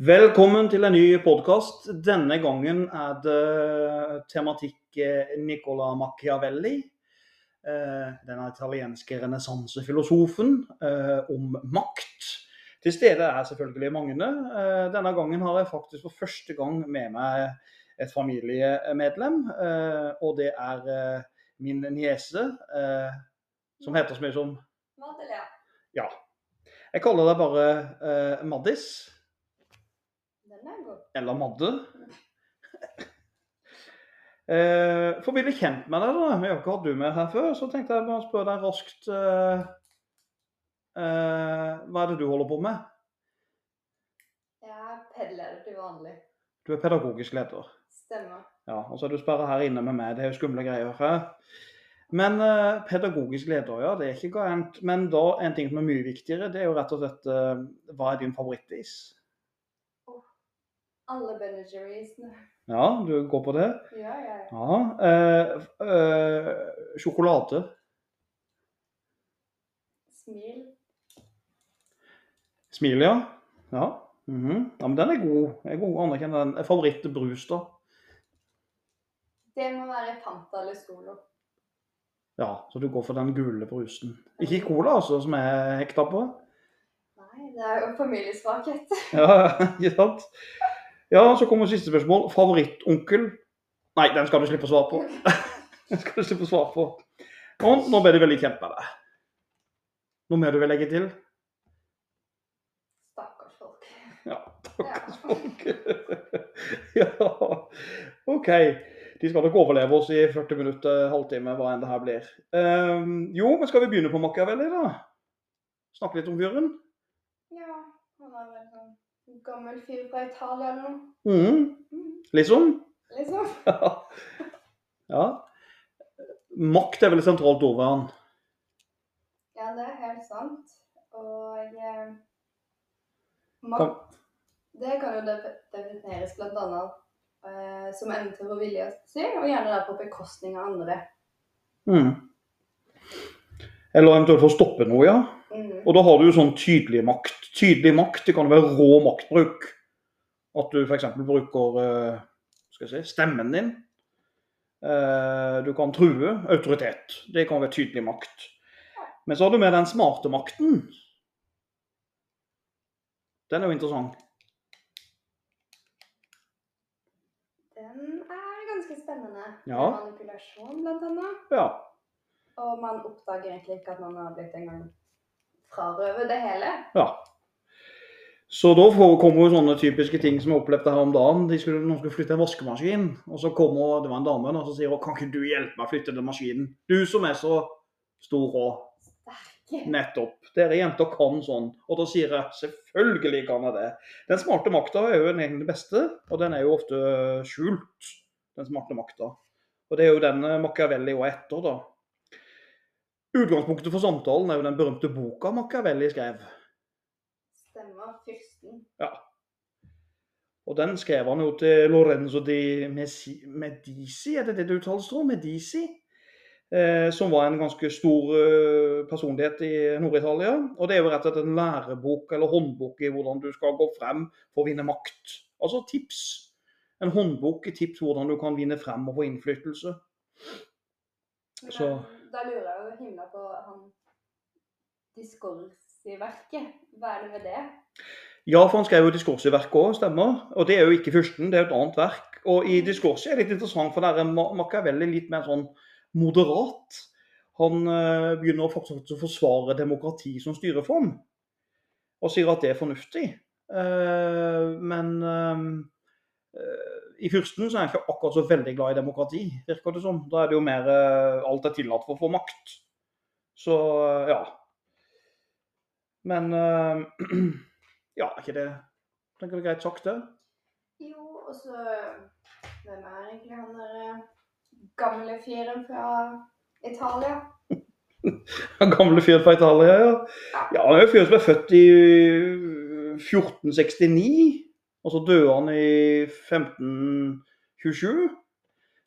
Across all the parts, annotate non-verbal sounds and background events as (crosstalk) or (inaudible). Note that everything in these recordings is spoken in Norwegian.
Velkommen til en ny podkast. Denne gangen er det tematikk eh, Nicola Machiavelli. eh, Den italienske renessansefilosofen eh, om makt. Til stede er selvfølgelig Magne. Denne gangen har jeg faktisk for første gang med meg et familiemedlem. Og det er min niese, som heter så mye som Madelia. Ja. Jeg kaller deg bare Maddis. Er eller Madde. Eh, for å bli kjent med deg, da. Vi har ikke hatt du med her før, så tenkte jeg bare å spørre deg raskt eh, eh, Hva er det du holder på med? Jeg er pedleder til vanlig. Du er pedagogisk leder. Stemmer. Ja, og så er du sperra her inne med meg. Det er jo skumle greier her. Men eh, pedagogisk leder, ja, det er ikke gærent. Men da en ting som er mye viktigere, det er jo rett og slett eh, Hva er din favorittis? Alle Ben Jerry'sene. Ja, du går på det? Ja, ja, ja. Eh, eh, sjokolade. Smil. Smil, ja. Ja. mhm. ja, men den er god. Jeg er god å anerkjenne den. Favoritt brus, da? Det må være Fanta eller Solo. Ja, så du går for den gule brusen. Ikke cola, altså, som jeg er hekta på? Nei, det er jo familiesvakhet. Ja, (laughs) ikke sant? Ja, så kommer siste spørsmål. Favorittonkel? Nei, den skal du slippe å svare på. (laughs) Den skal du slippe å svare på. Og nå ble du veldig kjent med deg. Noe mer du vil legge til? Stakkars folk. Ja, Ja. folk. (laughs) ja, OK. De skal nok overleve oss i 40 minutter, halvtime, hva enn det her blir. Um, jo, men skal vi begynne på Machiavelli, da? Snakke litt om fyren? Ja, han er vel sånn gammel fyr fra Italia eller noe. Mhm. Liksom? Liksom. ja. Makt er vel et sentralt ord ved han. Ja, det er helt sant. Og eh, makt, det kan jo defineres annet eh, som evne til å vilje si, og gjerne der på bekostning av andre. Mm. Eller eventuelt for å stoppe noe, ja. Mhm. Og da har du jo sånn tydelig makt. Tydelig makt, det kan være rå maktbruk. At du f.eks. bruker eh, skal jeg si, stemmen din. Eh, Du kan true. Autoritet. Det kan være tydelig makt. Men så har du med den smarte makten. Den er jo interessant. Den er ganske spennende. Ja. Manipulasjon, blant annet. Ja. Og man oppdager egentlig ikke at man har blitt engang frarøvet det hele. ja. Så da får- kommer jo sånne typiske ting som jeg opplevde her om dagen. De skulle, noen skulle flytte en vaskemaskin, og så kommer det var en dame og så sier hun, kan ikke du hjelpe meg å flytte den maskinen? Du som er så stor og Sterke. nettopp. Dere jenter kan sånn. Og da sier jeg selvfølgelig kan jeg det. Den smarte makta er jo den egentlig beste, og den er jo ofte skjult. Den smarte makta. Og det er jo den eh, Machiavelli og etter, da. Utgangspunktet for samtalen er jo den berømte boka Machiavelli skrev. Stemmer. Fyrsten. Ja. Og den skrev han jo til Lorenzo di Messi, Medici, er det det det uttales, tror Medici? Eh, som var en ganske stor eh, personlighet i Nord-Italia. Og det er jo rett og slett en lærebok eller håndbok i hvordan du skal gå frem for å vinne makt. Altså tips. En håndbok i tips hvordan du kan vinne frem og få innflytelse. Så- da lurer jeg jo himla på han diskorsiverket. Hva er det med det? Ja, for han skrev jo diskorsiverket òg, stemmer. Og det er jo ikke fyrsten, det er jo et annet verk. Og i diskurset er det litt interessant, for der er Machiavelli litt mer sånn moderat. Han eh, begynner faktisk å forsvare demokrati som styreform, og sier at det er fornuftig. Eh, men eh, i fyrsten så er han ikke akkurat så veldig glad i demokrati, virker det som. Da er det jo mer eh, alt er tillatt for å få makt. Så eh, ja. Men eh, (clears throat) ja, er ikke det Tenker du greit sagt, det? Jo, og så Hvem er egentlig han der eh, gamle fyren fra Italia? (laughs) Den gamle fyren fra Italia, ja. Ja, Han er jo fyren som er født i 1469, og så døde han i 1527.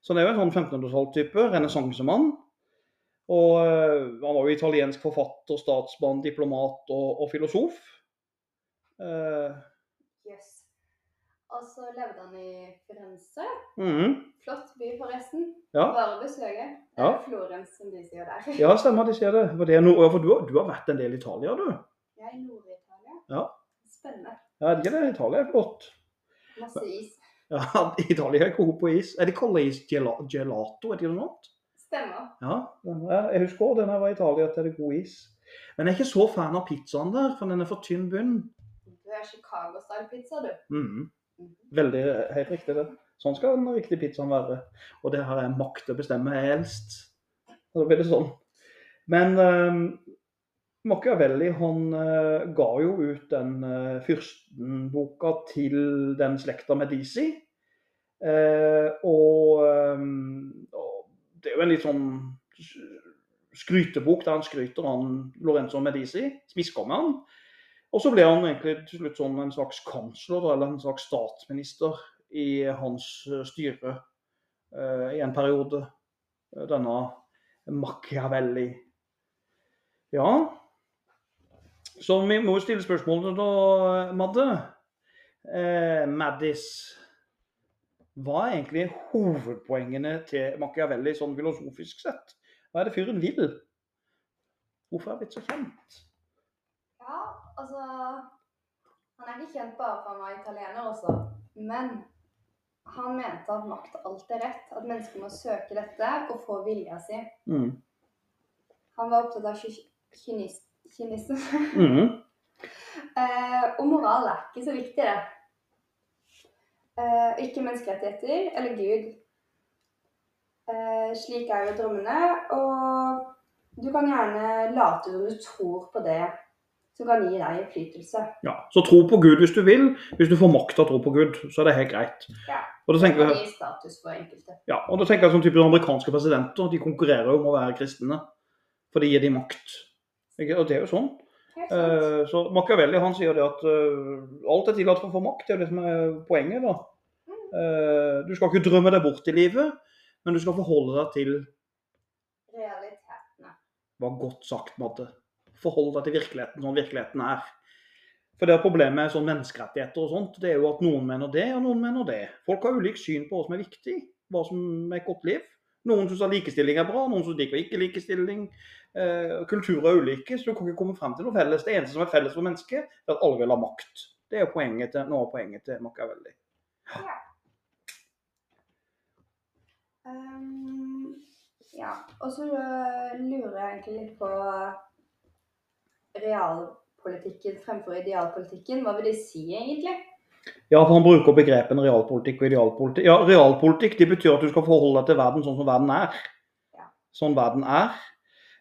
Så det er jo en sånn 1500-tallstype, renessansemann. Og eh, han var jo italiensk forfatter, statsmann, diplomat og, og filosof. Uh, yes. Og så levde han i Firenze. Mhm. Flott by, forresten. Ja. Bare besøke. Ja. Florens, som de sier der. ja, stemmer, de sier det. For, det er noe, for du, har, du har vært en del i Italia, du. Jeg er i Nord-Italia. Ja. Spennende. Er det ikke det? Italia er flott. Masse is. Ja, (laughs) Italia er god på is. Er det is gela, gelato? Er det noe annet? Stemmer. Ja, jeg husker også den jeg var i Italia, at det er god is. Men jeg er ikke så fan av pizzaen der, for den er for tynn bunn. Du er Chicago-style-pizza, du. Mhm. Veldig, helt riktig det. Sånn skal den riktige pizzaen være. Og det har jeg makt til å bestemme helst. Da blir det sånn. Men eh, Machiavelli han eh, ga jo ut den uh, fyrstenboka til den slekta Medici. Eh, og, eh, det er jo en litt sånn skrytebok der han skryter han Lorenzo Medici, smisker med han. Og så ble han egentlig til slutt sånn en slags kansler, eller en slags statsminister i hans eh, styre eh, i en periode. Eh, Denne Machiavelli. Ja. Så vi må jo stille spørsmålene da, Madde. Eh, Maddis. Hva er egentlig hovedpoengene til Machiavelli sånn filosofisk sett? Hva er det fyren vil? Hvorfor er han blitt så kjent? Ja, altså Han er ikke kjent bare for han var italiener også, men han mente at makt alt er rett. At mennesker må søke dette og få vilja si. Mm. Han var opptatt av ky- kynis- kynisme. Mm. (laughs) Eh, og moral er ikke så viktig, det. Uh, ikke menneskerettigheter eller Gud. Uh, slik er jo drømmene, og du kan gjerne late som du tror på det som kan gi deg innflytelse. Ja, Så tro på Gud hvis du vil. Hvis du får makt til å tro på Gud, så er det helt greit. Ja. Og da tenker jeg, status for enkelte. ja, og da tenker jeg sånn type amerikanske presidenter, de konkurrerer jo om å være kristne. For det gir de makt. Og det er jo sånn. Eh, så Machiavelli han sier det at uh, alt er tillatt for å få makt. Det er det som er poenget. da. Uh, du skal ikke drømme deg bort i livet, men du skal forholde deg til Realitetene. var godt sagt, Madde. Forholde deg til virkeligheten sånn virkeligheten er. For det er Problemet med sånn menneskerettigheter og sånt, det er jo at noen mener det, og noen mener det. Folk har ulikt syn på hva som er viktig, hva som er et godt liv. Noen syns likestilling er bra, noen syns ikke likestilling. Eh, kulturer er ulike, så du kan ikke komme frem til noe felles. Det eneste som er felles for mennesket, er at alle vil ha makt. Det er poenget til, noe av poenget til Machiavelli. Um, ja, og så øh, lurer jeg egentlig litt på realpolitikken fremfor idealpolitikken. Hva vil det si egentlig? Ja, for han bruker begrepene realpolitikk og idealpolitikk. Ja, realpolitikk det betyr at du skal forholde deg til verden sånn som verden er. Ja. Sånn verden er.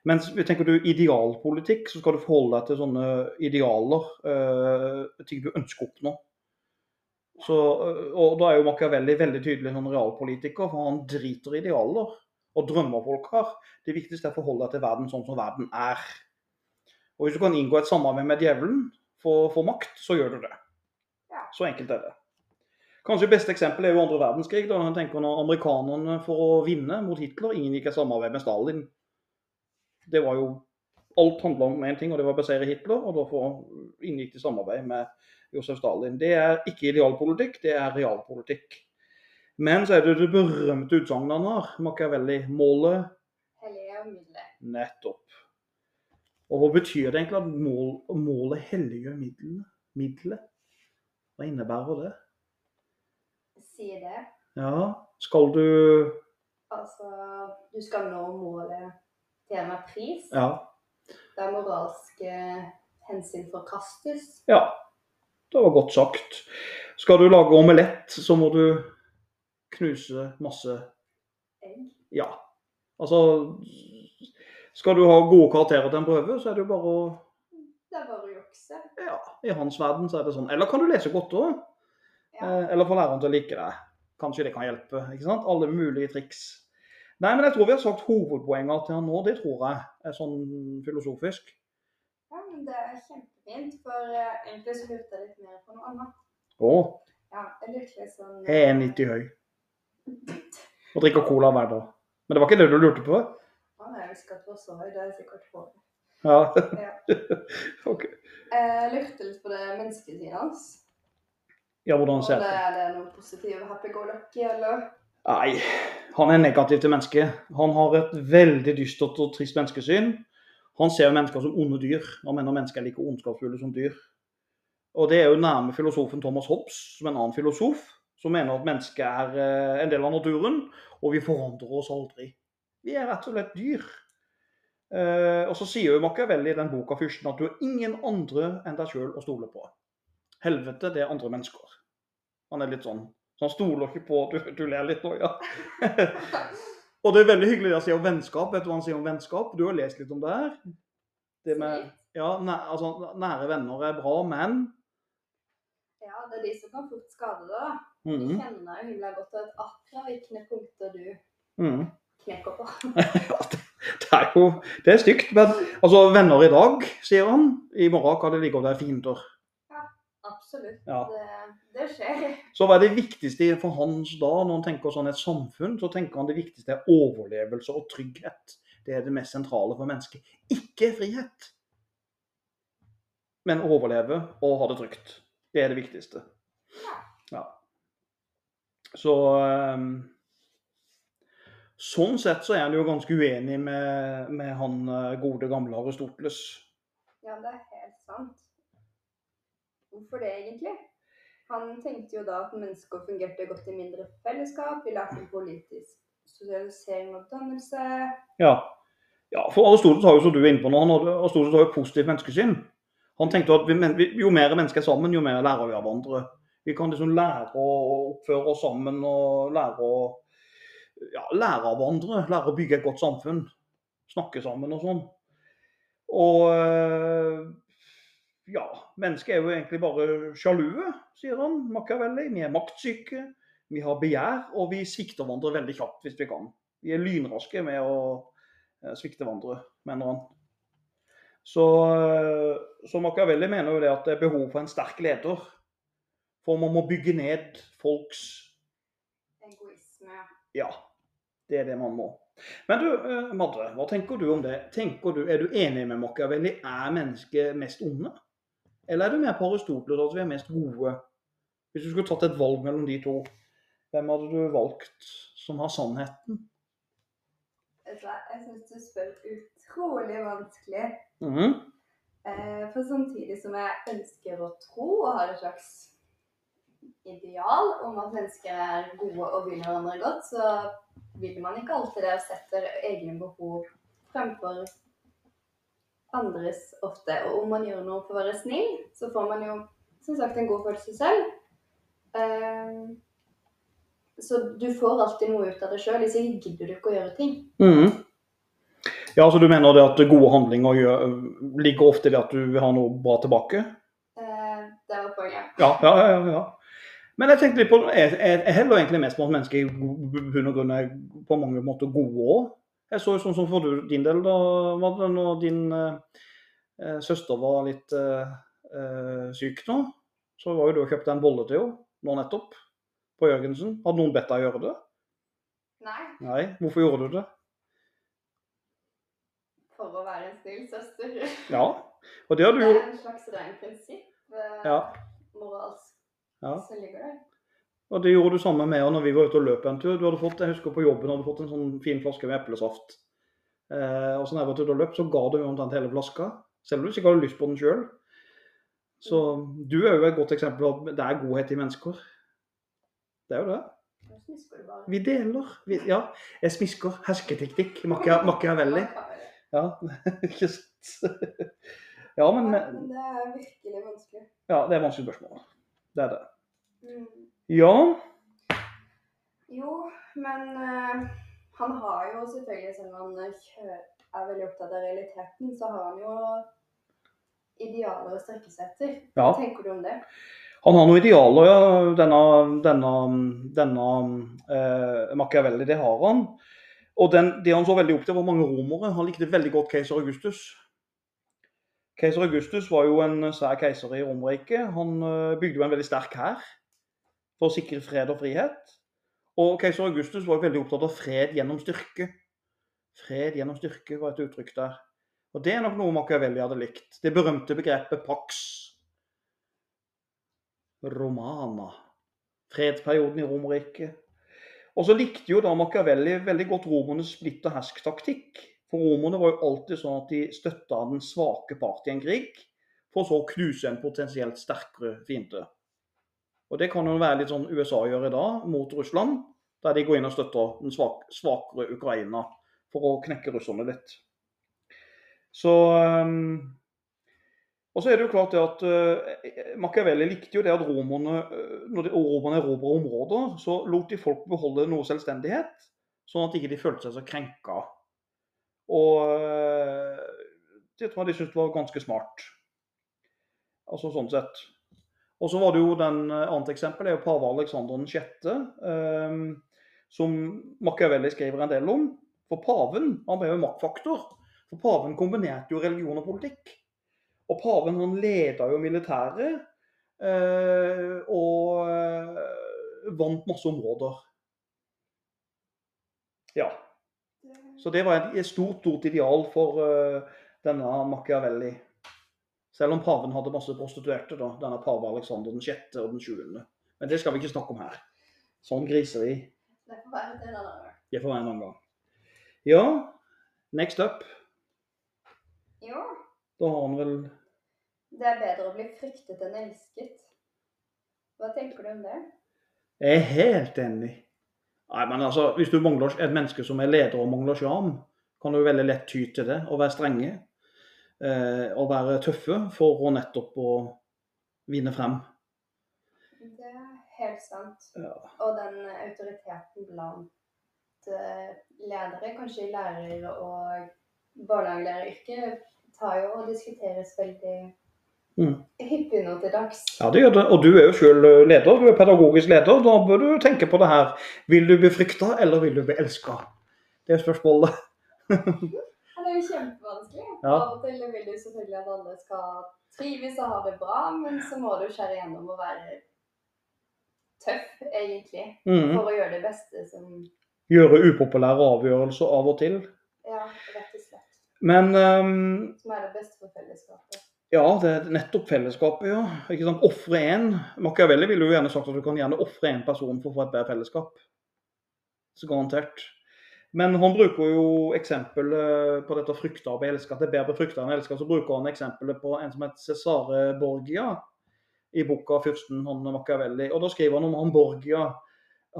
Mens tenker du idealpolitikk, så skal du forholde deg til sånne idealer, uh, ting du ønsker å oppnå. Så, eh, og da er jo Machiavelli veldig tydelig som realpolitiker, for han driter i idealer og drømmer folk har. Det viktigste er å forholde deg til verden sånn som verden er. Og hvis du kan inngå et samarbeid med djevelen for få makt, så gjør du det. Så enkelt er det. Kanskje beste eksempel er jo andre verdenskrig. da han tenker når Amerikanerne for å vinne mot Hitler inngikk et samarbeid med Stalin. Det var jo Alt handla om én ting, og det var å basere Hitler. Og derfor inngikk de samarbeid med Josef Stalin. Det er ikke idealpolitikk, det er realpolitikk. Men så er det det berømte utsagnet han har, Machiavelli. Målet Hellige og middelet. nettopp. Og hva betyr det egentlig at mål, målet hellige middelet? Middelet? Hva innebærer det? Si det. Ja, skal du Altså, du skal nå målet enhver pris. Ja. Der moralske hensyn forkastes. ja. Det var godt sagt. Skal du lage omelett, så må du knuse masse Egg. Ja. Altså Skal du ha gode karakterer til en prøve, så er det jo bare å Det er bare å jukse. Ja, i hans verden så er det sånn. Eller kan du lese godt òg? Ja. Eller få læreren til å like deg. Kanskje det kan hjelpe. ikke sant? Alle mulige triks. Nei, men jeg tror vi har sagt hovedpoenget til han nå. Det tror jeg er sånn filosofisk. ja, men det er kjempefint. For eh, egentlig så lurte jeg litt mer på noe annet. Å, Ja, jeg lurte litt sånn jeg er 90 høy. Og drikker cola hver dag. Men det var ikke det du lurte på? Ja, jeg husker at det var så høy, det er sikkert på. Ja. Ja. (laughs) OK. Jeg lurte litt på det menneskesiden hans. Ja, hvordan ser det, det er det noe positivt happy-go-lucky, eller? Nei, han er negativ til mennesket. Han har et veldig dystert og trist menneskesyn. Han ser mennesker som onde dyr. Han mener mennesker er like ondskapsfulle som dyr. Og det er jo nærme filosofen Thomas Hobbes, som er en annen filosof, som mener at mennesket er eh, en del av naturen, og vi forandrer oss aldri. Vi er rett og slett dyr. Eh, og så sier jo Machiavelli i den boka Fyrsten at du har ingen andre enn deg sjøl å stole på. Helvete, det er andre mennesker. Han er litt sånn så han stoler ikke på Du, du ler litt nå, ja. (laughs) og det er veldig hyggelig det han sier om vennskap. Vet du hva han sier om vennskap? Du har lest litt om det her. Det med, ja, næ, altså, Nære venner er bra, men Ja, det er de som kan fort skade deg. da. De Du kjenner jo himla godt, at akkurat hvilke punkter du mhm. knekker på. (laughs) Ja, det, det er jo Det er stygt, men altså, venner i dag, sier han. I morgen kan det like godt være fiender. Absolutt. Ja. Det, det skjer. Så hva er det viktigste for hans da, når han tenker sånn et samfunn, så tenker han det viktigste er overlevelse og trygghet. Det er det mest sentrale for mennesket. Ikke frihet. Men overleve og ha det trygt. Det er det viktigste. Ja. Så um, Sånn sett så er han jo ganske uenig med, med han eh, gode, gamle Aristoteles. Ja, det er helt sant. Hvorfor det, egentlig? Han tenkte jo da at mennesker fungerte godt i mindre fellesskap. Vi lærte politisk sosialisering og dannelse. Ja. ja, for Aristoteles har jo, som du er inne på nå, han hadde- Aristoteles har jo positivt menneskesyn. Han tenkte at jo mer mennesker er sammen, jo mer lærer vi av hverandre. Vi kan liksom lære å oppføre oss sammen og lære å ja, lære av hverandre. Lære å bygge et godt samfunn. Snakke sammen og sånn. Og øh, ja, mennesket er jo egentlig bare sjalue, sier han. Machiavelli. Vi er maktsyke. Vi har begjær, og vi svikter hverandre veldig kjapt hvis vi kan. Vi er lynraske med å eh, svikte hverandre, mener han. Så, eh, så Machiavelli mener jo det at det er behov for en sterk leder. For man må bygge ned folks Egoisme. Ja, det er det man må. Men du, Madre, hva tenker du om det? Tenker du, Er du enig med Machiavelli? Er mennesket mest onde? Eller er du mer på Aristoteles at vi er mest gode? Hvis du skulle tatt et valg mellom de to, hvem hadde du valgt som har sannheten? Jeg syns du spør utrolig vanskelig. Mm -hmm. For samtidig som jeg ønsker å tro og har et slags ideal om at mennesker er gode og vil hverandre godt, så vil man ikke alltid det og setter egne behov fremfor andres ofte. Og om man gjør noe for å være snill, så får man jo som sagt en god følelse selv. Eh, Så du får alltid noe ut av det sjøl, hvis ikke gidder du ikke å gjøre ting. Mhm. Ja, så du mener det at gode handlinger gjør, ligger ofte i det at du vil ha noe bra tilbake? Uh, Det var poenget. Ja, ja, ja. ja, ja. Men jeg tenkte litt på, jeg, jeg heller egentlig mest på at mennesker i bunn og grunn er på mange måter gode òg. Jeg så jo sånn som for din del, da, Madde, når din eh, eh, søster var litt eh, eh, syk nå, så var jo du og kjøpte en bolle til henne nå nettopp, på Jørgensen. Hadde noen bedt deg gjøre det? Nei, Nei. Hvorfor gjorde du det? for å være en snill søster. Ja. Og det har du Det er en slags rent prinsipp. eh, Ja. Moralsk ja. som ligger der. Og det gjorde du samme med når vi var ute og løp en tur. Du hadde fått, jeg husker på jobben hadde fått en sånn fin flaske med eplesaft. Eh, og så når jeg var ute og løp, så ga du omtrent hele flaska. Selv om du ikke hadde lyst på den sjøl. Så du er jo et godt eksempel på at det er godhet i mennesker. Det er jo det. Vi deler. Vi, ja, jeg smisker. Hersketeknikk. Machiavelli. Ja, (laughs) ikke sant. Ja, men det er virkelig vanskelig. ja, det er vanskelig spørsmål. Det er det. Ja. Jo, men uh, han har jo selvfølgelig, selv om han er veldig opptatt av realiteten, så har han jo idealer å strekke seg etter. Ja. Hva tenker du om det? Han har noen idealer, ja. Denne, denne, denne eh, Machiavelli, det har han. Og den, det han så veldig opp til, var mange romere. Han likte veldig godt keiser Augustus. Keiser Augustus var jo en svær keiser i Romerriket. Han eh, bygde jo en veldig sterk hær for å sikre fred og frihet. Og keiser Augustus var veldig opptatt av fred gjennom styrke. Fred gjennom styrke var et uttrykk der. Og det er nok noe Machiavelli hadde likt. Det berømte begrepet pax. romana. Fredsperioden i Romerriket. Og så likte jo da Machiavelli veldig godt romernes splitt og hersk-taktikk. For romerne var jo alltid sånn at de støtta den svake part i en krig, for så å knuse en potensielt sterkere fiende. Og Det kan jo være litt sånn USA gjør i dag mot Russland, der de går inn og støtter den svak, svakere Ukraina for å knekke russerne litt. Så um, og så er det jo klart det at uh, Machiavelli likte jo det at romerne, uh, når de, romerne erobra områder, så lot de folk beholde noe selvstendighet, sånn at de ikke følte seg så krenka. Og uh, det tror jeg de syntes var ganske smart. Altså sånn sett. Og så var det jo den annet eksempel, det er jo pave Aleksander 6., eh, som Machiavelli skriver en del om. For paven han ble jo maktfaktor. For paven kombinerte jo religion og politikk. Og paven han leda jo militæret eh, og eh, vant masse områder. Ja. Så det var et, stort, stort ideal for uh, denne Machiavelli. Selv om paven hadde masse prostituerte, da, denne pave Aleksander 6. og den 20. Men det skal vi ikke snakke om her. Sånn griseri. Det får være en annen gang. Det får være en annen gang. Ja, next up. Jo, Da har han vel det er bedre å bli fryktet enn elsket. Hva tenker du om det? Jeg er helt enig. Nei, men altså, Hvis du mangler et menneske som er leder og mangler sjarm, kan du veldig lett ty til det. og være strenge eh, og være tøffe for å nettopp å vinne frem. Det er helt sant. Ja. Og den autoriteten blant eh, ledere, kanskje lærere lærer- og barnehagelæreryrket, tar jo og diskuteres veldig Mm. hyppig nå til dags. ja, det gjør det. Og du er jo selv leder. Du er pedagogisk leder. Da bør du tenke på det her. Vil du bli frykta, eller vil du bli elska? Det er spørsmålet. Ja, Det er jo kjempevanskelig. Ja. Av og til vil du selvfølgelig at alle skal trives og ha det bra, men så må du skjære gjennom og være tøff, egentlig, Mm. for å gjøre det beste som Gjøre upopulære avgjørelser av og til. Ja, rett og slett. Men um... Som er det beste for fellesskapet. Ja, det er nettopp fellesskapet, ja. Ikke sant? Ofre én. Machiavelli ville jo gjerne sagt at du kan gjerne ofre én person for å få et bedre fellesskap. Så garantert. Men han bruker jo eksempelet på dette frykta og elsker det er bedre frukter enn elska. Så bruker han eksempelet på en som heter Cesare Borgia i boka 'Fyrsten', han Machiavelli. Og da skriver han om han Borgia.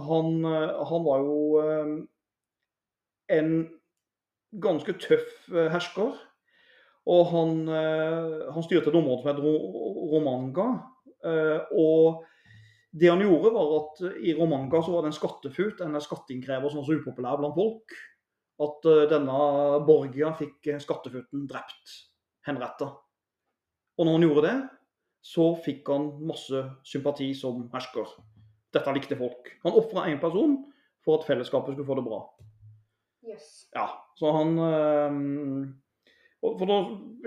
Han, eh, han var jo eh, en ganske tøff eh, hersker. Og han, han styrte et område som het Romanga. og det han gjorde, var at i Romanga så var det en skattefut, en skatteinnkrever som var så upopulær blant folk, at eh, denne Borgia fikk eh, skattefuten drept, henretta. Og når han gjorde det, så fikk han masse sympati som hersker. Dette likte folk. Han ofra én person for at fellesskapet skulle få det bra. Yes. Ja, så han eh, For da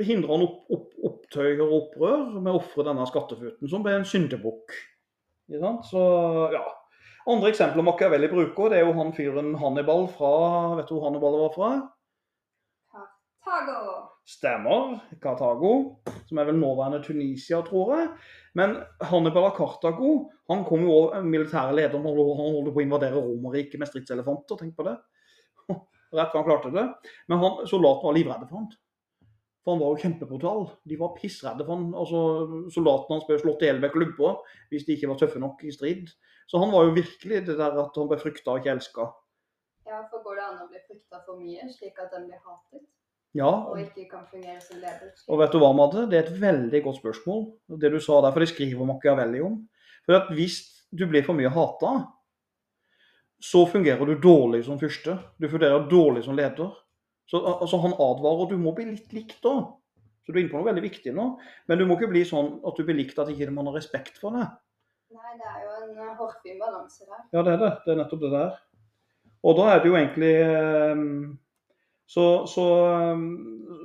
hindra han opp, opp, opptøyer og opprør med å ofre denne skattefuten, som ble en syndebukk. Så, ja. Andre eksempler Machiavelli bruker, det er jo han fyren Hannibal fra Vet du hvor Hannibal var fra? Cartago! Stemmer. Kartago. Som er vel nåværende Tunisia, tror jeg. Men Hannibal av Kartago han kom jo over militære leder han holdt på å invadere Romerriket med stridselefanter. Tenk på det. (laughs) Rett før han klarte det. Men han, soldaten var livredde for han. For han var jo kjempebrutal. De var pissredde for han. Altså, soldatene hans ble slått i hjel med klubber hvis de ikke var tøffe nok i strid. Så han var jo virkelig det der at han ble frykta og ikke elska. Ja, for går det an å bli frykta for mye, slik at den blir hatet, Ja, og ikke kan fungere som leder? Og vet du hva, Madde? Det er et veldig godt spørsmål, det du sa der, for det skriver Machiavelli om. For at Hvis du blir for mye hata, så fungerer du dårlig som fyrste. Du fungerer dårlig som leder. Så altså, Han advarer du må bli litt likt da. Så du er inne på noe veldig viktig nå. Men du må ikke bli sånn at du blir likt at ikke man har respekt for det. Nei, det er jo en eh, hårfin balanse der. Ja, det er det. Det er nettopp det der. Og da er det jo egentlig ehm, Så, så ehm,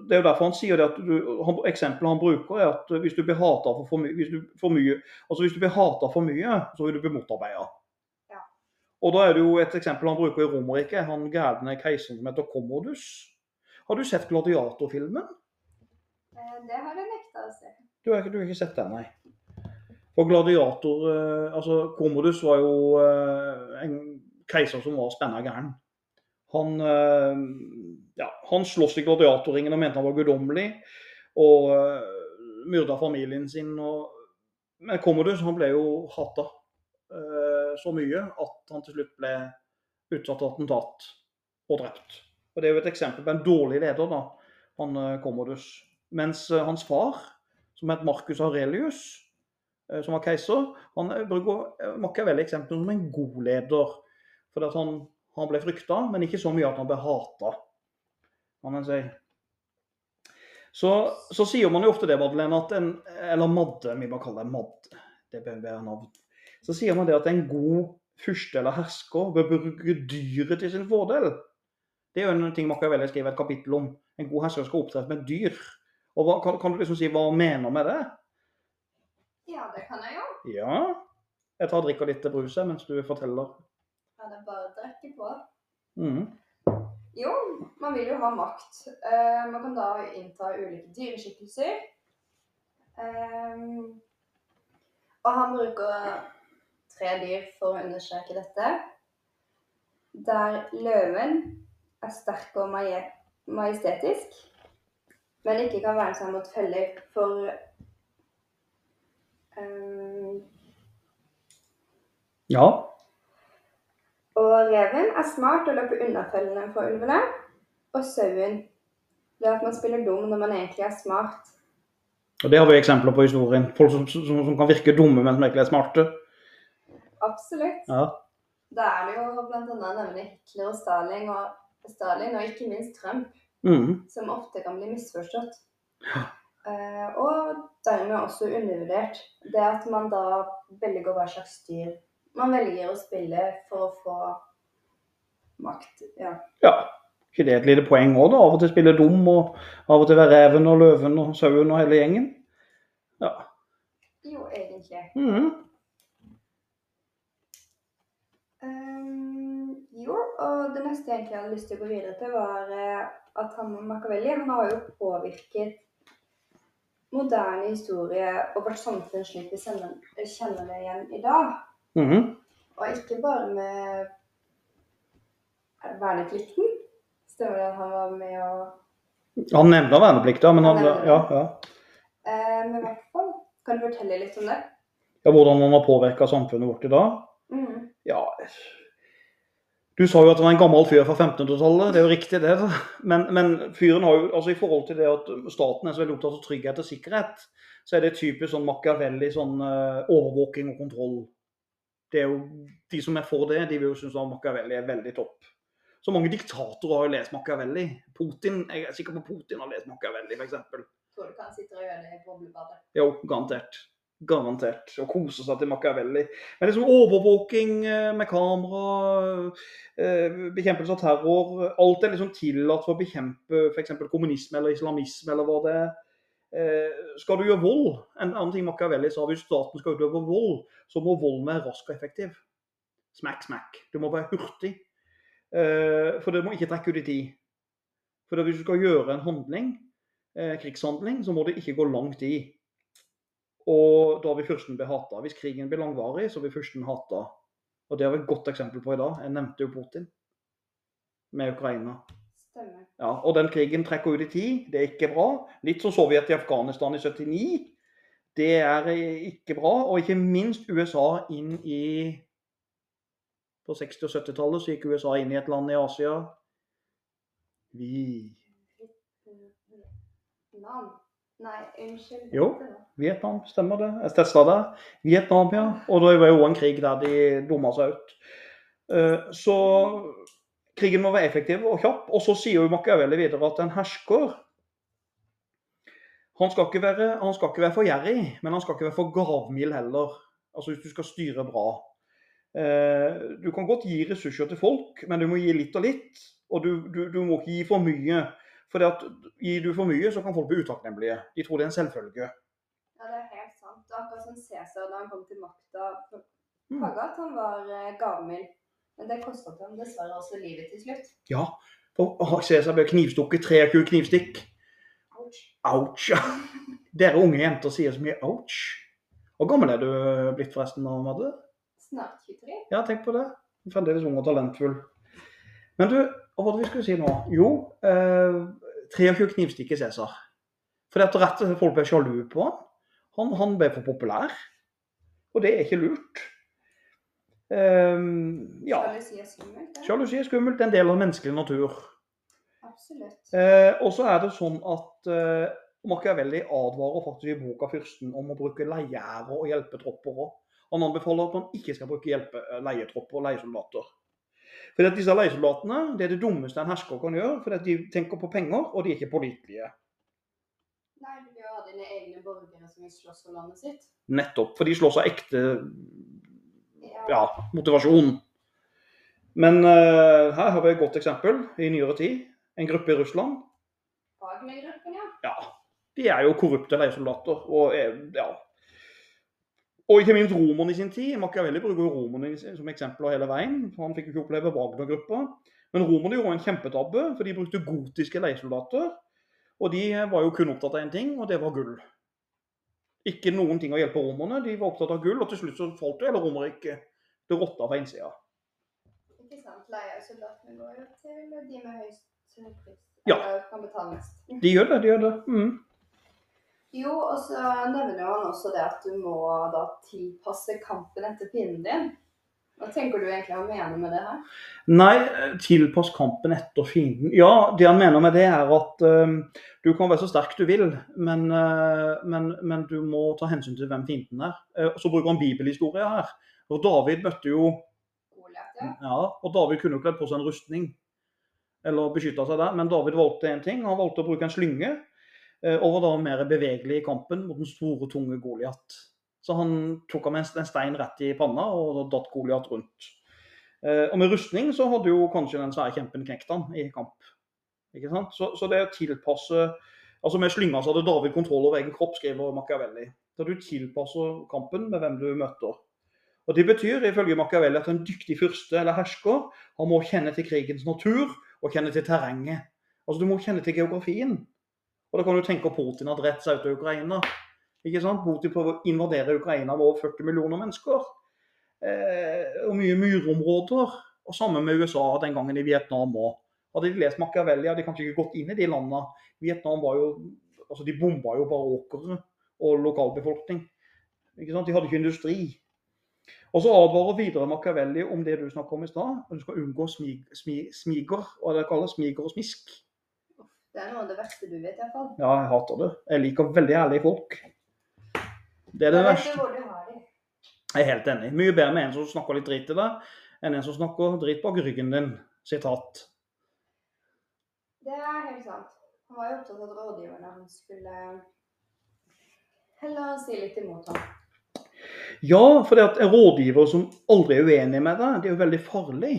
Det er jo derfor han sier det at du, han, Eksempelet han bruker, er at hvis du blir hata for, for, hvis du, for mye Altså hvis du blir hata for mye, så vil du bli motarbeida. Ja. Og da er det jo et eksempel han bruker i Romerriket, han gærne keiseren som heter Commodus. Har du sett Gladiatorfilmen? Eh, Det har jeg nekta å se. Du har du har ikke sett den, nei. Og gladiator eh, Altså, Komodus var jo eh, en keiser som var spenna gæren. Han, ja, han sloss i gladiatorringen og mente han var guddommelig. Og uh, myrda familien sin. Og, men Commodus han ble jo hata uh, så mye at han til slutt ble utsatt for attentat og drept. Og Det er jo et eksempel på en dårlig leder, da, han eh, Commodus. Mens eh, hans far, som het Marcus Aurelius, eh, som var keiser, han bruker eh, Machiavelli-eksempelet som en god leder. Fordi han, han ble frykta, men ikke så mye at han ble hata. Kan man si. Så, så sier man jo ofte det, Madeleine, at en Eller Madde, vi bare kaller det Madde. Det bør være navn. Så sier man det at en god fyrste eller hersker bør bruke dyret til sin fordel. Det er jo en ting Machiavelli skriver et kapittel om. En god hersker skal opptre med dyr. Og hva, kan, kan du liksom si hva han mener med det? Ja, det kan jeg jo. Ja. Jeg tar og drikker litt brus her mens du forteller. Ja, det er bare drikke på. Mm. Jo, man vil jo ha makt. Uh, man kan da innta ulike dyreskikkelser. Ehm, og han bruker tre dyr for å understreke dette. Der løven er sterk og majestetisk, men ikke kan verne seg mot feller for um, Ja. Og reven er smart og løper unna fellene for ulvene. Og sauen det er at man spiller dum når man egentlig er smart. Og det har vi eksempler på i historien. Folk som, som, som kan virke dumme, men som egentlig er smarte. Absolutt. Ja. Da er det jo bl.a. nevne Hitler og Stalin, og Stalin, og ikke minst Trump, mm. som ofte kan bli misforstått. Uh, og dermed også undervurdert. Det at man da velger hva slags dyr man velger å spille for å få makt. Ja. Ja. ikke det et lite poeng òg, da? Av og til spille dum, og av og til være reven og løven og sauen og hele gjengen? Ja. Jo, egentlig. Mhm. Og det neste jeg egentlig hadde lyst til å gå videre til, var eh, at han Machiavelli han har jo påvirket moderne historie og vårt samfunn slik vi kjenner, det igjen i dag. Mhm. Og ikke bare med er verneplikten. Stemmer det at han var med å Han nevner verneplikta, men han Han ja, ja. eh, Men i hvert fall, kan du fortelle litt om det? ja, Hvordan han har påvirka samfunnet vårt i dag? Mhm. Ja Du sa jo at det var en gammel fyr fra 1500-tallet. Det er jo riktig, det. Men, men fyren har jo, altså i forhold til det at staten er så veldig opptatt av trygghet og sikkerhet, så er det typisk sånn Machiavelli, sånn uh, overvåking og kontroll. Det er jo, De som er for det, de vil jo synes at Machiavelli er veldig topp. Så mange diktatorer har jo lest Machiavelli. Putin, Jeg er sikker på Putin har lest Machiavelli, f.eks. Tror du kan sitte og gjøre det i boblebadet? Jo, garantert. Garantert. Og kose seg til Machiavelli. Men liksom overvåking eh, med kamera, eh, bekjempelse av terror Alt er liksom tillatt for å bekjempe f.eks. kommunisme eller islamisme eller hva det er. Eh, Skal du gjøre vold En annen ting Machiavelli sa, hvis staten skal utøve vold, så må volden være rask og effektiv. Smack, smack. Du må være hurtig. For det må ikke trekke ut i tid. For hvis du skal gjøre en handling, krigshandling, så må det ikke gå lang tid. Og da vil fyrsten bli hata. Hvis krigen blir langvarig, så vil fyrsten hata. Og det har vi et godt eksempel på i dag. Jeg nevnte jo Putin med Ukraina. Stemmer. Ja, og den krigen trekker ut i tid. Det er ikke bra. Litt som Sovjet i Afghanistan i 79. Det er ikke bra. Og ikke minst USA inn i På 60- og 70-tallet så gikk USA inn i et land i Asia. Vi Navn? Nei, unnskyld. Jo. Vietnam, stemmer det? Jeg testa det. Vietnam, ja. Og det var jo en krig der de dumma seg ut. Eh, Så krigen må være effektiv og kjapp. Og så sier jo Machiavelli videre at en hersker han skal, ikke være, han skal ikke være for gjerrig, men han skal ikke være for gavmild heller. Altså hvis du skal styre bra. Eh, Du kan godt gi ressurser til folk, men du må gi litt og litt. Og du, du, du må ikke gi for mye. For at gir du for mye, så kan folk bli utakknemlige. De tror det er en selvfølge. Ja, det er helt sant. Det er akkurat som Cæsar da han kom til makta. Mm. Flagga at han var eh, gavmild. Men det kostet ham dessverre også livet til slutt. Ja, for Cæsar ble knivstukket 23 knivstikk. Ouch. Ouch. (laughs) Dere unge jenter sier så mye ouch. Hvor gammel er du blitt forresten Madde? Snart 23. Ja, tenk på det. Fremdeles ung og talentfull. Men du, hva var det vi skulle si nå? Jo, eh, 23 knivstikker Cæsar. For dette rett og slett folk ble sjalu på han. han. Han ble for populær. Og det er ikke lurt. Um, ja. Sjalusi er skummelt. det. Sjalusi er skummelt. Det er en del av menneskelig natur. Absolutt. Eh, og så er det sånn at eh, Machiavelli advarer faktisk i boka 'Fyrsten' om å bruke leiegjerder og hjelpetropper òg. Han anbefaler at man ikke skal bruke hjelpe, eh, leietropper og leiesoldater. For at disse leiesoldatene det er det dummeste en hersker kan gjøre, for at de tenker på penger, og de er ikke pålitelige. Nei, du vil ha dine egne borgere som vil slåss for landet sitt. Nettopp. For de slåss av ekte Ja. ja, motivasjon. Men uh, her har vi et godt eksempel i nyere tid. En gruppe i Russland. Wagner-gruppen, ja. Ja, de er jo korrupte leiesoldater. Og, er- ja. Og ikke minst romerne i sin tid. Machiavelli bruker jo romerne som eksempler hele veien. for Han fikk jo ikke oppleve Wagner-gruppa. Men romerne gjorde en kjempetabbe, for de brukte gotiske leiesoldater. Og de var jo kun opptatt av én ting, og det var gull. Ikke noen ting å hjelpe romerne. De var opptatt av gull, og til slutt så falt jo hele Romerriket. Det rotta fra innsida. Ikke sant? Leiesoldatene går jo til de med høyest pris. Ja. De gjør det, de gjør det. Mm. Jo, og så nevner han også det at du må da tilpasse kampen etter pinnen din. Hva tenker du egentlig han mener med det her? Nei, tilpass kampen etter fienden. Ja, det han mener med det er at uh, du kan være så sterk du vil, men, uh, men, men du må ta hensyn til hvem fienden er. Uh, så bruker han bibelhistorie her. Og David møtte jo. Ja, og David kunne jo kledd på seg en rustning. Eller beskytta seg der, men David valgte én ting. Han valgte å bruke en slynge. Eh, Og var da mer bevegelig i kampen mot den store, tunge Goliat. Så han tok ham en stein rett i panna og da datt Goliat rundt. Eh, Og med rustning så hadde jo kanskje den svære kjempen knekt han i kamp. Ikke sant? Så, så det å tilpasse Altså Med slynga så hadde David kontroll over egen kropp, skriver Machiavelli. Så du tilpasser kampen med hvem du møter. Og Det betyr ifølge Machiavelli at en dyktig fyrste eller hersker han må kjenne til krigens natur og kjenne til terrenget. Altså Du må kjenne til geografien. Og Da kan du tenke at Putin har drept seg ut av Ukraina. Ikke sant? Putin prøver å invadere Ukraina med over 40 millioner mennesker. Eh, og mye myrområder. Og samme med USA den gangen i Vietnam òg. Hadde de lest Machiavelli, hadde de kanskje ikke gått inn i de landene. Vietnam var jo altså De bomba jo bare åkre og lokalbefolkning. Ikke sant? De hadde ikke industri. Og så advarer videre Machiavelli om det du snakket om i stad. Du skal unngå smig, smig, smiger, og det kalles, smiger og smisk. Det er noe av det verste du vet, iallfall. Ja, jeg hater det. Jeg liker veldig ærlige folk. Det er det verste. hvor du har de. Jeg er helt enig. Mye bedre med en som snakker litt drit til deg, enn en som snakker drit bak ryggen din. Sitat. Det er helt sant. Han var jo opptatt av at rådgiverne han skulle heller si litt imot ham. Ja, for det at en rådgiver som aldri er uenig med deg, det er jo veldig farlig.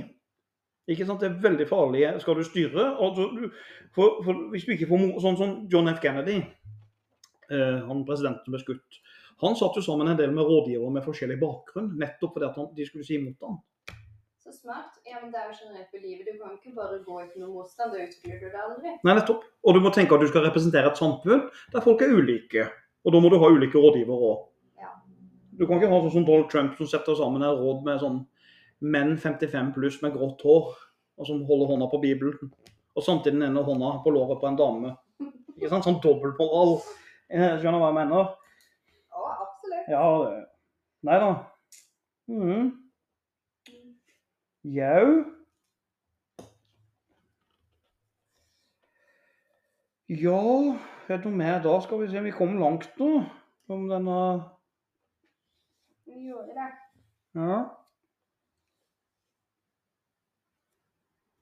Ikke sant? Det er veldig farlig. Skal du styre du, for, for Hvis du ikke får Sånn som John F. Kennedy, eh, han presidenten som ble skutt. Han satt jo sammen en del med rådgivere med forskjellig bakgrunn, nettopp fordi at han, de skulle si imot ham. Så smart. Ja, men det er jo generelt i livet. Du kan ikke bare gå uten noe motstand. Da utvikler du det aldri. Nei, nettopp. Og du må tenke at du skal representere et samfunn der folk er ulike. Og da må du ha ulike rådgivere òg. Ja. Du kan ikke ha sånn som Donald Trump som setter sammen et råd med sånn menn 55 pluss med grått hår, og som holder hånda på Bibelen. Og samtidig den ene hånda på låret på en dame. Ikke sant? Sånn dobbeltmoral. Skjønner du hva jeg mener? Ja, absolutt. Ja, Nei da. Mhm. Jau. Ja, er det noe mer da? Skal vi se, vi kom langt nå. Om denne Vi gjorde det. Ja.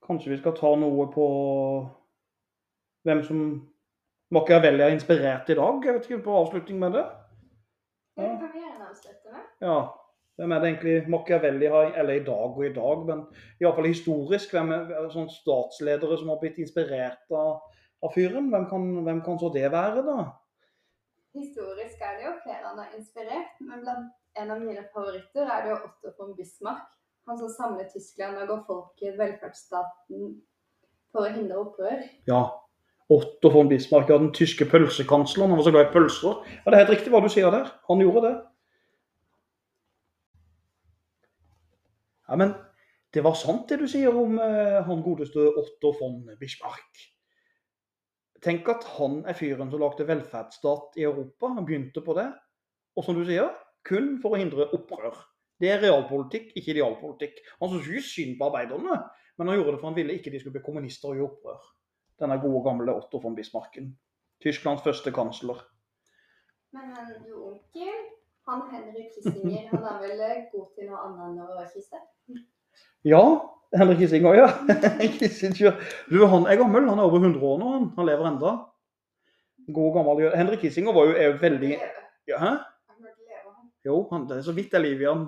Kanskje vi skal ta noe på hvem som Machiavelli er inspirert i dag? Jeg vet ikke, på avslutning med det? Ja. Ja. Hvem er det egentlig Machiavelli har Eller i dag og i dag, men iallfall historisk. Hvem er er det statsledere som har blitt inspirert av, av fyren? Hvem kan, hvem kan så det være, da? Historisk er det jo flere han har inspirert, men blant en av mine favoritter er det jo Otto von Bismarck han som samler Tyskland og går folk i velferdsstaten for å hindre opprør. Ja. Otto von Bismarck, ja, den tyske pølsekansleren, han var så glad i pølser. Ja, Det er helt riktig hva du sier der. Han gjorde det. Ja, men det var sant det du sier om eh, han godeste Otto von Bismarck. Tenk at han er fyren som lagde velferdsstat i Europa. Han begynte på det. Og som du sier, kun for å hindre opprør. Det er realpolitikk, ikke idealpolitikk. Han syntes ikke synd på arbeiderne, men han gjorde det for han ville ikke de skulle bli kommunister og gjøre opprør. Denne gode, gamle Otto von Bismarcken. Tysklands første kansler. Men han, du onkel, han Henrik Kissinger, han er vel god til noe annet enn å kysse? Ja, Henrik Kissinger, ja. (laughs) Kissinger. Du, han er gammel, han er over 100 år nå, han. Han lever enda. God gammel jøde. Henrik Kissinger var jo er jo veldig ja, Hæ? Jo, han, det er så vidt det er liv i han.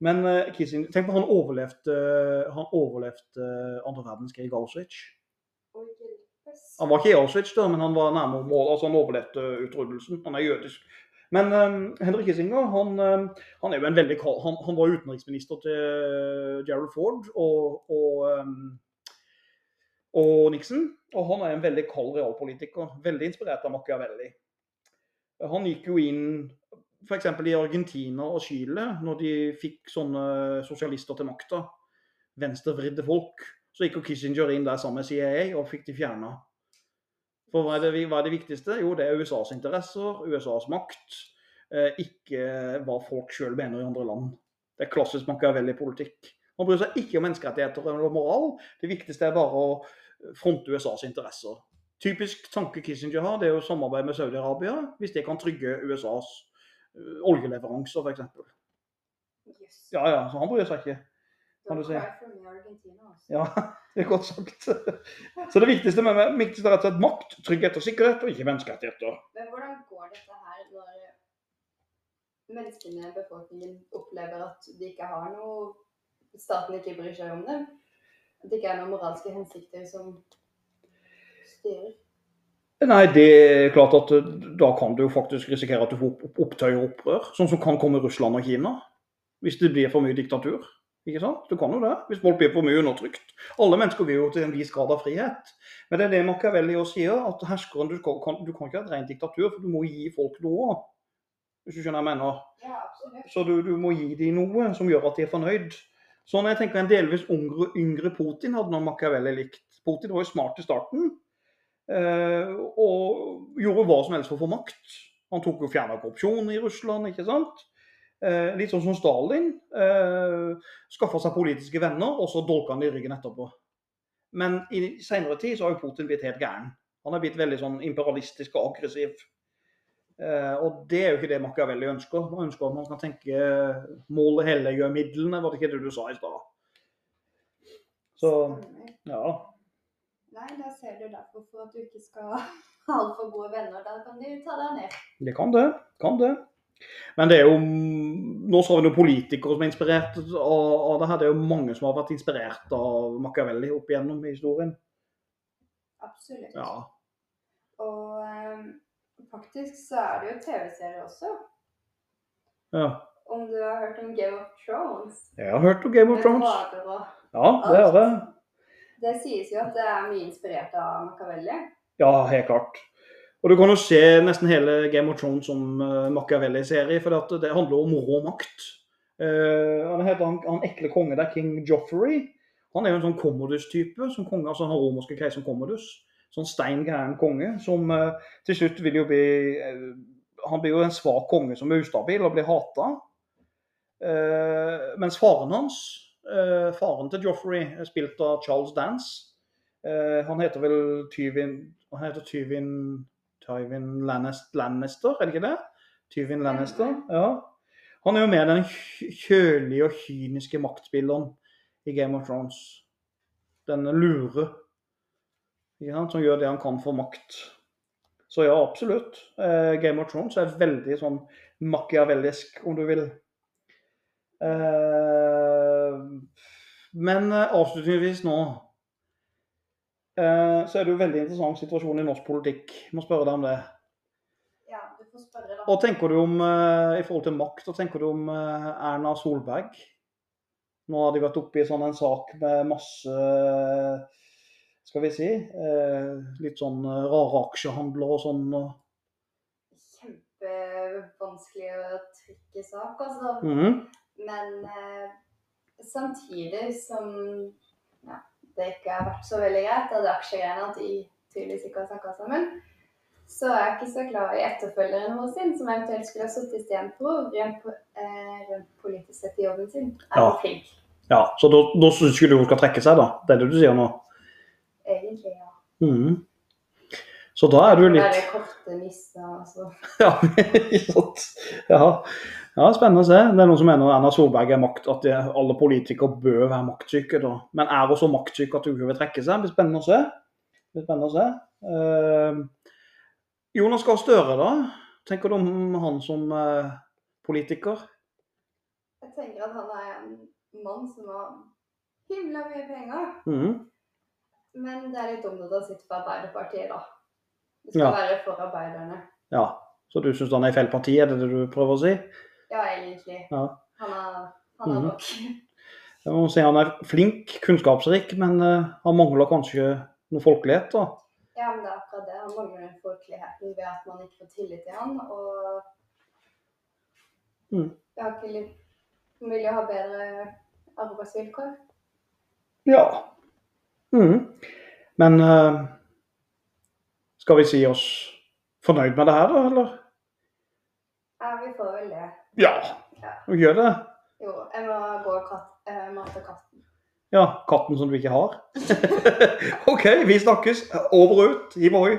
Men eh, Kissinger Tenk på han overlevde, han overlevde eh, andre verdenskrig i Auschwitz. Han var ikke i Auschwitz, da, men han var nærmere mål. Altså, han overlevde utryddelsen. Han er jødisk. Men um, Henrik Kissinger han, eh, han er jo en veldig han, han var utenriksminister til Gerald Ford og, og, um, og Nixon. Og han er en veldig kald realpolitiker. Veldig inspirert av Machiavelli. Han gikk jo inn f.eks. i Argentina og Chile, når de fikk sånne sosialister til makta, venstrevridde folk, så gikk jo Kissinger inn der sammen med CIA og fikk de fjerna. For hva er, det, hva er det viktigste? Jo, det er USAs interesser, USAs makt, eh, ikke hva folk sjøl mener i andre land. Det er klassisk Machiavelli-politikk. Man bryr seg ikke om menneskerettigheter eller moral. Det viktigste er bare å fronte USAs interesser. Typisk tanke Kissinger har, det er å samarbeide med Saudi-Arabia hvis det kan trygge USAs oljeleveranser, f.eks. Yes. Ja, ja, så han bryr seg ikke. kan du si. altså. Ja, (laughs) det er godt sagt. Så det viktigste, med, det viktigste er rett og slett makt, trygghet og sikkerhet, og ikke menneskerettigheter. Men hvordan går dette her når menneskene, befolkningen, opplever at de ikke har noe Staten ikke bryr seg om dem? At det ikke er noen moralske hensikter som styrer? Nei, det er klart at eh, da kan du faktisk risikere at du får opptøy og opprør, sånn som kan komme Russland og Kina. Hvis det blir for mye diktatur. Ikke sant? Du kan jo det, hvis folk blir for mye undertrykt. Alle mennesker vil jo til en viss grad av frihet. Men det er det Machiavelli også sier, at herskeren, du kan, du kan ikke ha et rent diktatur, for du må gi folk noe. Hvis du skjønner hva jeg mener. Ja. Så du, du må gi dem noe som gjør at de er fornøyd. Sånn jeg tenker En delvis yngre, yngre Putin hadde nå Machiavelli likt. Putin var jo smart i starten. Eh, og gjorde hva som helst for å få makt. Han tok jo fjerna korrupsjon i Russland, ikke sant. Eh, litt sånn som Stalin. Eh, Skaffa seg politiske venner, og så dolka han det i ryggen etterpå. Men i senere tid så har jo Putin blitt helt gæren. Han er blitt veldig sånn imperialistisk og aggressiv. Eh, og det er jo ikke det Machiavelli ønsker. Man ønsker at man kan tenke målet helliger midlene, var det ikke det du sa i stad? Så ja. Nei, da ser du derfor for at du ikke skal (laughs) ha altfor gode venner. Da kan de ta deg ned. Det kan det. Kan det. Men det er jo Nå så vi noen politikere som er inspirert av, av det her. Det er jo mange som har vært inspirert av Machiavelli opp igjennom i historien. Absolutt. Ja. Og um, faktisk så er det jo TV-serier også. ja. Om du har hørt om Game of Thrones? Jeg har hørt om Game of Thrones. Ja, det har jeg. Det sies jo at det er mye inspirert av Machiavelli. Ja, helt klart. Og du kan jo se nesten hele Game of Thrones som uh, Machiavelli-serie, for det handler om rå makt. Uh, han heter han, han ekle konge der, king Joffrey. Han er jo en sånn Commodus-type, som konge, altså han romerske keiseren Commodus. Sånn stein gæren konge, som uh, til slutt vil jo bli eh, Han blir jo en svak konge som er ustabil og blir hata. mens faren hans, eh, faren til Joffrey, spilt av Charles Dance. Eh, han heter vel Tyvin Han heter Tyvin Lannister Lannister, er det ikke det? Tyvin Lannister, ja. Han er jo mer den kjølige og kyniske maktspilleren i Game of Thrones. Denne lure. ja. Som gjør det han kan for makt. Så ja, absolutt. Eh, Game of Thrones er veldig sånn machiavellisk, om du vil. Eh, men eh, avslutningsvis nå eh, så er det jo veldig interessant situasjon i norsk politikk. Jeg må spørre deg om det. Ja, du får spørre, da. Og tenker du om eh, i forhold til makt, og tenker du om eh, Erna Solberg? Nå har de vært oppe i sånn en sak med masse skal vi si eh, litt sånn eh, rare aksjehandler og sånn. Kjempevanskelig å trykke sak, altså. Mhm. Men eh, samtidig som ja, det ikke har vært så veldig greit, og det aksjegreiene at de tydeligvis ikke har snakka sammen, så er jeg ikke så glad i etterfølgeren vår sin, som eventuelt skulle ha sittet istedenfor rent, eh, rent politisk sett i jobben sin. Er Ja. ja. flink, Ja, så da, da skulle hun skal trekke seg, da? Det er det du sier nå? egentlig, ja. Mm. Så da er du litt Være korte nisser, altså. (laughs) Ja, sant. ja. Ja, spennende å se. Det er noen som mener Erna Solberg er makt, at alle politikere bør være maktsyke. da. Men er hun så maktsyk at hun ikke vil trekke seg? Det blir spennende å se. Det blir spennende å se. Uh, Jonas Gahr Støre, da? Tenker du om han som uh, politiker? Jeg tenker at han er en mann som har himla mye penger. Mhm. Men det er litt dumt at han sitter på Arbeiderpartiet, da. Det skal Ja. være for arbeiderne. Ja, så du syns han er i feil parti, er det det du prøver å si? Ja, egentlig. Ja. Han er, han er nok. (laughs) Jeg må si Han er flink, kunnskapsrik, men uh, han mangler kanskje noe folkelighet. da. Ja, men det er akkurat det. Han mangler folkeligheten ved at man ikke får tillit til han, og Mm. Jeg har ikke litt mulig å ha bedre arbeidsvilkår. Ja. Mm. Men uh, skal vi si oss fornøyd med det her, da, eller? Ja, vi får vel det. Ja, vi gjør det. Jo, jeg må gå og kat eh, mate katten. Ja, katten som du ikke har. (laughs) OK, vi snakkes. Over og ut. Hiv ohoi.